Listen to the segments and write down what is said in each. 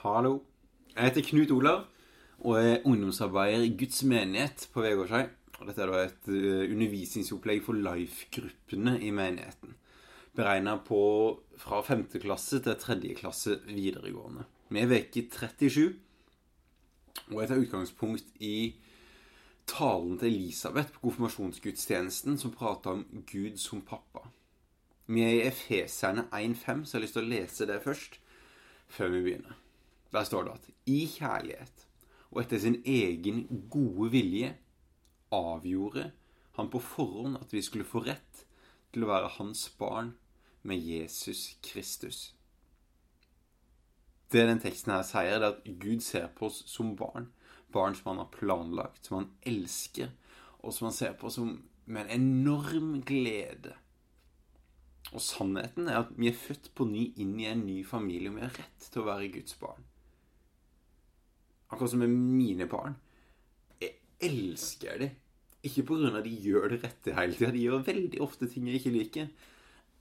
Hallo. Jeg heter Knut Olav og er ungdomsarbeider i Guds menighet på Vegårshei. Dette er da et eh, undervisningsopplegg for life-gruppene i menigheten. Beregna på fra 5. klasse til 3. klasse videregående. Vi er veke 37, og jeg tar utgangspunkt i talen til Elisabeth på konfirmasjonsgudstjenesten, som prata om Gud som pappa. Vi er i Efeserne 1.5, så jeg har lyst til å lese det først, før vi begynner. Der står det at i kjærlighet og etter sin egen gode vilje avgjorde han på forhånd at vi skulle få rett til å være hans barn med Jesus Kristus. Det den teksten her sier, er at Gud ser på oss som barn. Barn som han har planlagt, som han elsker, og som han ser på som med en enorm glede. Og sannheten er at vi er født på ny inn i en ny familie, og vi har rett til å være Guds barn. Akkurat som med mine barn. Jeg elsker dem. Ikke pga. de gjør det rette hele tida. De gjør veldig ofte ting jeg ikke liker.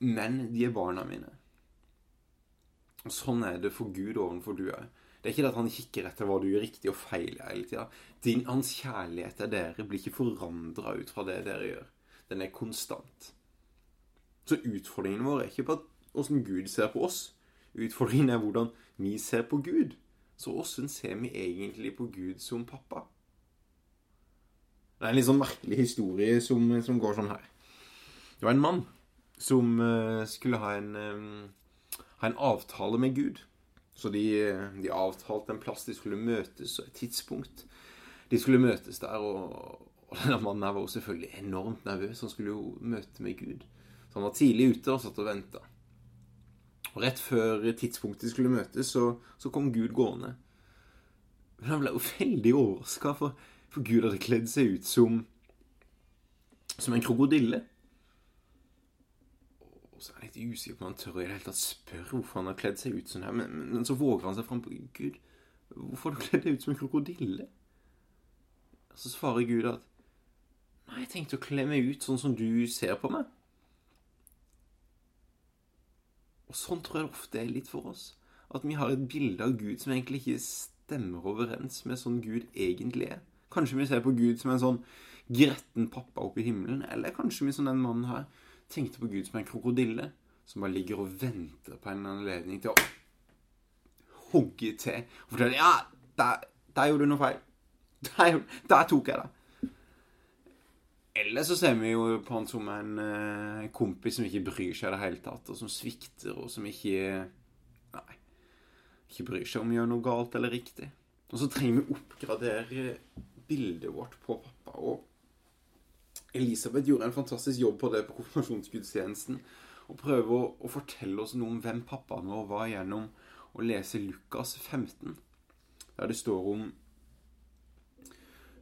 Men de er barna mine. Og sånn er det for Gud ovenfor du òg. Det er ikke det at han kikker etter hva du gjør riktig og feil hele tida. Hans kjærlighet til dere blir ikke forandra ut fra det dere gjør. Den er konstant. Så utfordringen vår er ikke på åssen Gud ser på oss. Utfordringen er hvordan vi ser på Gud. Så åssen ser vi egentlig på Gud som pappa? Det er en litt sånn merkelig historie som, som går sånn her. Det var en mann som uh, skulle ha en, um, ha en avtale med Gud. Så de, de, avtalte en plass de skulle møtes, og et tidspunkt de skulle møtes der. Og, og denne mannen her var selvfølgelig enormt nervøs. Han skulle jo møte med Gud. Så han var tidlig ute og satt og venta. Og rett før tidspunktet de skulle møtes, så, så kom Gud gående. Men han ble jo veldig overraska, for, for, Gud hadde kledd seg ut som som en krokodille. Og så er han litt usikker på om han tør i det hele tatt spørre hvorfor han har kledd seg ut sånn her. Men, men, så våger han seg fram på Gud. Hvorfor har du kledd deg ut som en krokodille? Og så svarer Gud at Nei, jeg tenkte å kle meg ut sånn som du ser på meg. Og sånn tror jeg det ofte er litt for oss. At vi har et bilde av Gud som egentlig ikke stemmer overens med sånn Gud egentlig er. Kanskje vi ser på Gud som en sånn gretten pappa oppe i himmelen. Eller kanskje vi som den mannen her tenkte på Gud som en krokodille som bare ligger og venter på en anledning til å hogge til og fortelle Ja, der, der gjorde du noe feil. Der, der tok jeg det. Eller så ser vi jo på han som en uh, kompis som ikke bryr seg i det hele tatt, og som svikter, og som ikke Nei. Ikke bryr seg om å gjøre noe galt eller riktig. Og så trenger vi å oppgradere bildet vårt på pappa. Og Elisabeth gjorde en fantastisk jobb på det på konfirmasjonsgudstjenesten. Og prøve å, å, fortelle oss noe om hvem pappaen vår var gjennom å lese Lukas 15. Der det står om,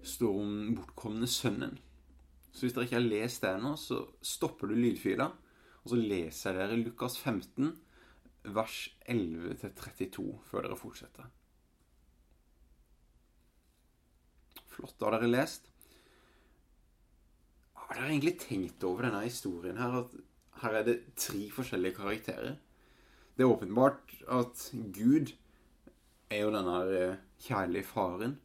står om bortkomne sønnen. Så hvis dere ikke har lest det ennå, så stopper du lydfila, og så leser dere Lukas 15, vers 11-32, før dere fortsetter. Flott. Har dere lest? Har dere egentlig tenkt over denne historien her? At her er det tre forskjellige karakterer? Det er åpenbart at Gud er jo denne eh, kjærlige faren.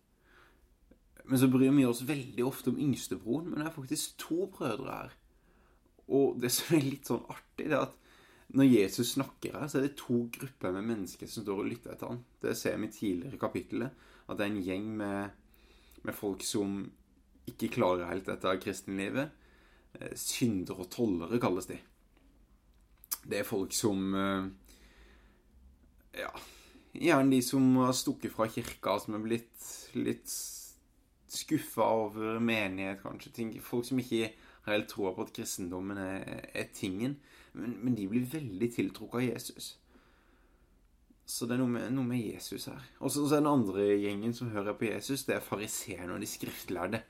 Men så bryr vi oss veldig ofte om yngstebroren, men det er faktisk to brødre her. Og det som er litt sånn artig, det er at når Jesus snakker her, så er det to grupper med mennesker som står og lytter etter ham. Det ser vi tidligere i kapittelet. At det er en gjeng med, med folk som ikke klarer helt dette kristenlivet. Eh, syndere og tollere kalles de. Det er folk som eh, Ja, gjerne de som har stukket fra kirka, som er blitt litt skuffa over menighet, kanskje. Ting, folk som ikke har helt troa på at kristendommen er, er tingen. Men, men, de blir veldig tiltrukket av Jesus. Så det er noe med, noe med Jesus her. Og så er den andre gjengen som hører på Jesus, det er fariseerne og de skriftlærde.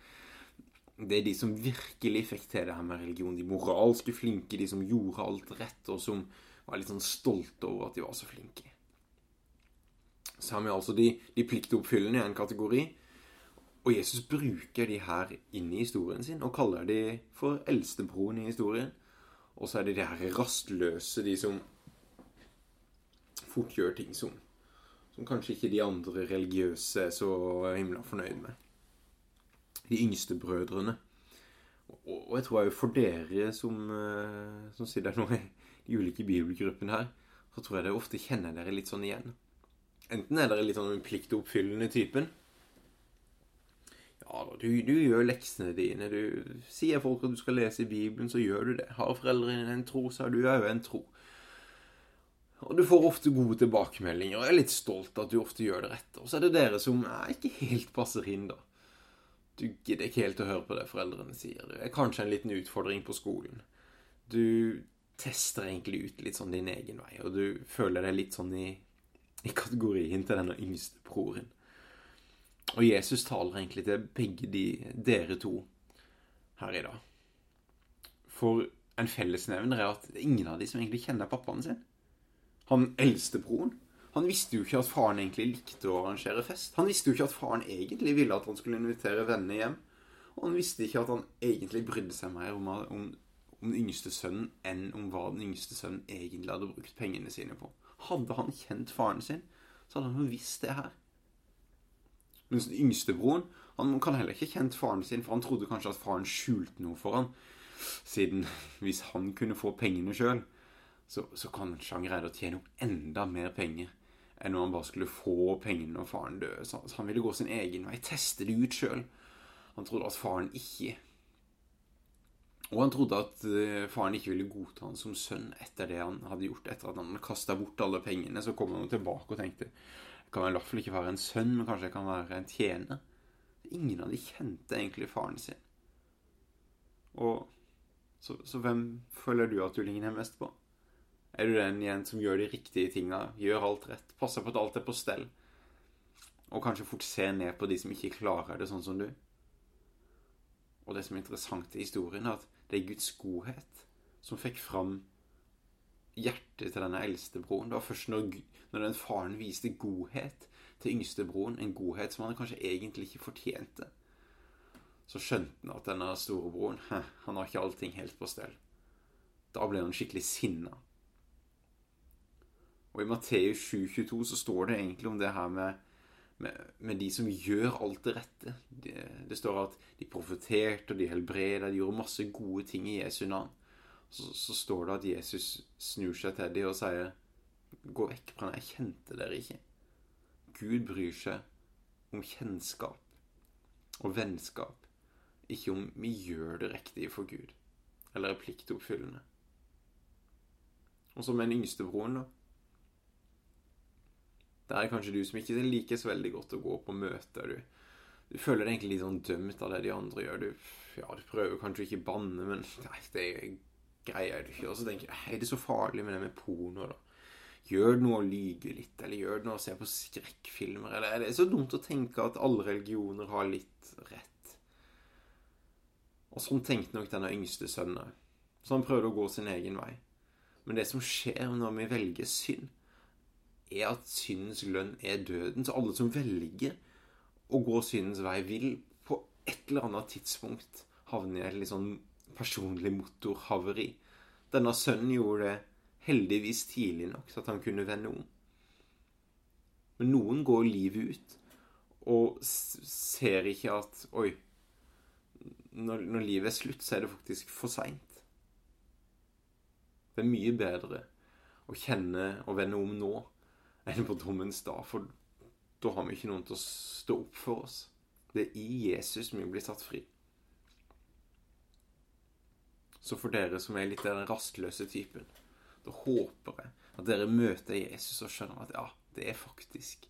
Det er de som virkelig fikk til det her med religion. De moralske flinke, de som gjorde alt rett, og som var litt sånn stolte over at de var så flinke. Så har vi altså de, de pliktoppfyllende i en kategori. Og Jesus bruker de her inn i historien sin og kaller de for eldstebroren i historien. Og så er det de her rastløse, de som fort gjør ting som, som kanskje ikke de andre religiøse er så himla fornøyd med. De yngste brødrene. Og jeg tror òg for dere som, eh, som sitter nå i de ulike bibelgruppene her, så tror jeg dere ofte kjenner dere litt sånn igjen. Enten er dere litt sånn den pliktoppfyllende typen. Ja du, du, gjør leksene dine. Du sier folk at du skal lese i Bibelen, så gjør du det. Har foreldrene en tro, så har du òg en tro. Og du får ofte gode tilbakemeldinger, og er litt stolt at du ofte gjør det rette. Og så er det dere som er ikke helt passer inn, da. Du gidder ikke helt å høre på det foreldrene sier. Det er kanskje en liten utfordring på skolen. Du tester egentlig ut litt sånn din egen vei, og du føler deg litt sånn i, i kategorien til denne yngste broren. Og Jesus taler egentlig til begge de, dere to her i dag. For en fellesnevner er at ingen av de som egentlig kjenner pappaen sin. Han eldstebroren han visste jo ikke at faren egentlig likte å arrangere fest. Han visste jo ikke at faren egentlig ville at han skulle invitere venner hjem. Og han visste ikke at han egentlig brydde seg mer om, om, om den yngste sønnen enn om hva den yngste sønnen egentlig hadde brukt pengene sine på. Hadde han kjent faren sin, så hadde han jo visst det her. Mens den yngste broren han kan heller ikke kjent faren sin, for han trodde kanskje at faren skjulte noe for han. Siden hvis han kunne få pengene sjøl, så, så kanskje han greide å tjene opp enda mer penger enn når han bare skulle få pengene når faren døde. Så, han ville gå sin egen vei, teste det ut sjøl. Han trodde at faren ikke Og han trodde at uh, faren ikke ville godta han som sønn etter det han hadde gjort. Etter at han hadde kasta bort alle pengene, så kom han tilbake og tenkte Kan i hvert fall ikke være en sønn, men kanskje jeg kan være en tjener. Ingen av de kjente egentlig faren sin. Og så, så hvem føler du at du ligner mest på? Er du den igjen som gjør de riktige tinga, gjør alt rett, passer på at alt er på stell? Og kanskje fort ser ned på de som ikke klarer det sånn som du? Og det som er interessant i historien, er at det er Guds godhet som fikk fram hjertet til denne eldste broren. Det var først når, når den faren viste godhet til yngste broren, en godhet som han kanskje egentlig ikke fortjente, så skjønte han at denne storebroren han har ikke allting helt på stell. Da ble han skikkelig sinna. Og i Matteus 7,22 så står det egentlig om det her med, med, med de som gjør alt det rette. Det, det står at de profeterte, og de helbreda, de gjorde masse gode ting i Jesu navn. Så, så, står det at Jesus snur seg til dem og sier Gå vekk fra meg, jeg kjente dere ikke. Gud bryr seg om kjennskap og vennskap, ikke om vi gjør det riktige for Gud, eller er pliktoppfyllende. Og så med den yngste broren, da. Det er kanskje du som ikke liker så veldig godt å gå på møter. Du, du føler deg egentlig litt sånn dømt av det de andre gjør. Du, ja, du prøver kanskje ikke banne, men nei, det greier du ikke. Og så tenker jeg er det så farlig med det med porno, da? Gjør det noe å lyge litt, eller gjør det noe å se på skrekkfilmer? Eller er det så dumt å tenke at alle religioner har litt rett? Og sånn tenkte nok denne yngste sønnen. Så han prøvde å gå sin egen vei. Men det som skjer når vi velger synd, er at syndens lønn er døden. Så alle som velger å gå syndens vei, vil på et eller annet tidspunkt havne i et litt sånn personlig motorhaveri. Denne sønnen gjorde det heldigvis tidlig nok til at han kunne vende om. Men noen går livet ut og ser ikke at Oi, når, når livet er slutt, så er det faktisk for seint. Det er mye bedre å kjenne og vende om nå enn på dommens dag. For da har vi ikke noen til å stå opp for oss. Det er i Jesus vi blir satt fri. Så for dere som er litt den rastløse typen, da håper jeg at dere møter Jesus og skjønner at ja, det er faktisk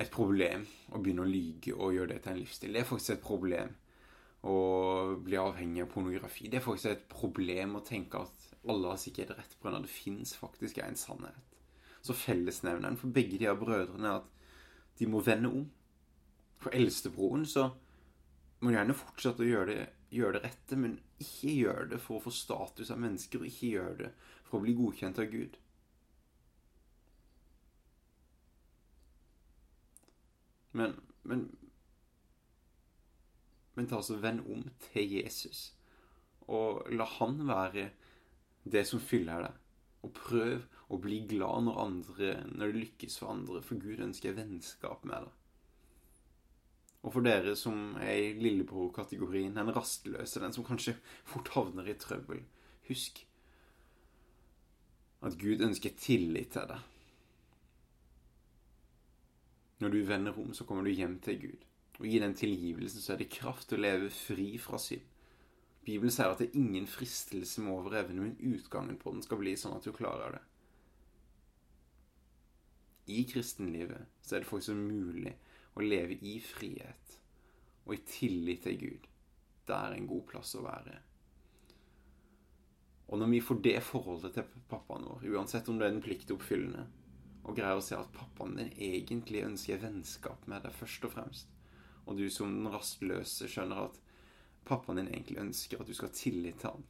et problem å begynne å lyge og gjøre det til en livsstil. Det er faktisk et problem å bli avhengig av pornografi. Det er faktisk et problem å tenke at alle har sikkert rett på grunn av det fins faktisk en sannhet. Så fellesnevneren for begge de her brødrene er at de må vende om. For eldstebroren så må de gjerne fortsette å gjøre det, gjøre det rette, men ikke gjør det for å få status av mennesker, og ikke gjør det for å bli godkjent av Gud. Men, men Men ta altså venn om til Jesus, og la han være det som fyller deg. Og prøv å bli glad når, andre, når det lykkes for andre, for Gud ønsker vennskap med deg. Og for dere som er i lillebror-kategorien, den rastløse, den som kanskje fort havner i trøbbel, husk at Gud ønsker tillit til deg. Når du vender om, så kommer du hjem til Gud. Og i den tilgivelsen så er det kraft til å leve fri fra synd. Bibelen sier at det er ingen fristelse med over evne, men utgangen på den skal bli sånn at du klarer det. I kristenlivet så er det faktisk mulig å leve i frihet og i tillit til Gud. Det er en god plass å være. Og når vi får det forholdet til pappaen vår, uansett om det er den pliktoppfyllende, og greier å se at pappaen din egentlig ønsker vennskap med deg først og fremst, og du som den rastløse skjønner at pappaen din egentlig ønsker at du skal ha tillit til han,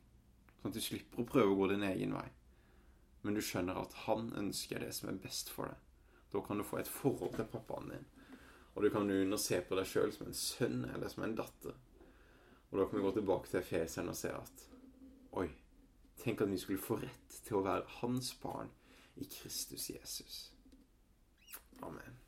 sånn at du slipper å prøve å gå din egen vei, men du skjønner at han ønsker det som er best for deg, da kan du få et forhold til pappaen din og du kan begynne å se på deg sjøl som en sønn eller som en datter. Og da kan vi gå tilbake til Efeseren og se at Oi, tenk at vi skulle få rett til å være hans barn i Kristus Jesus. Amen.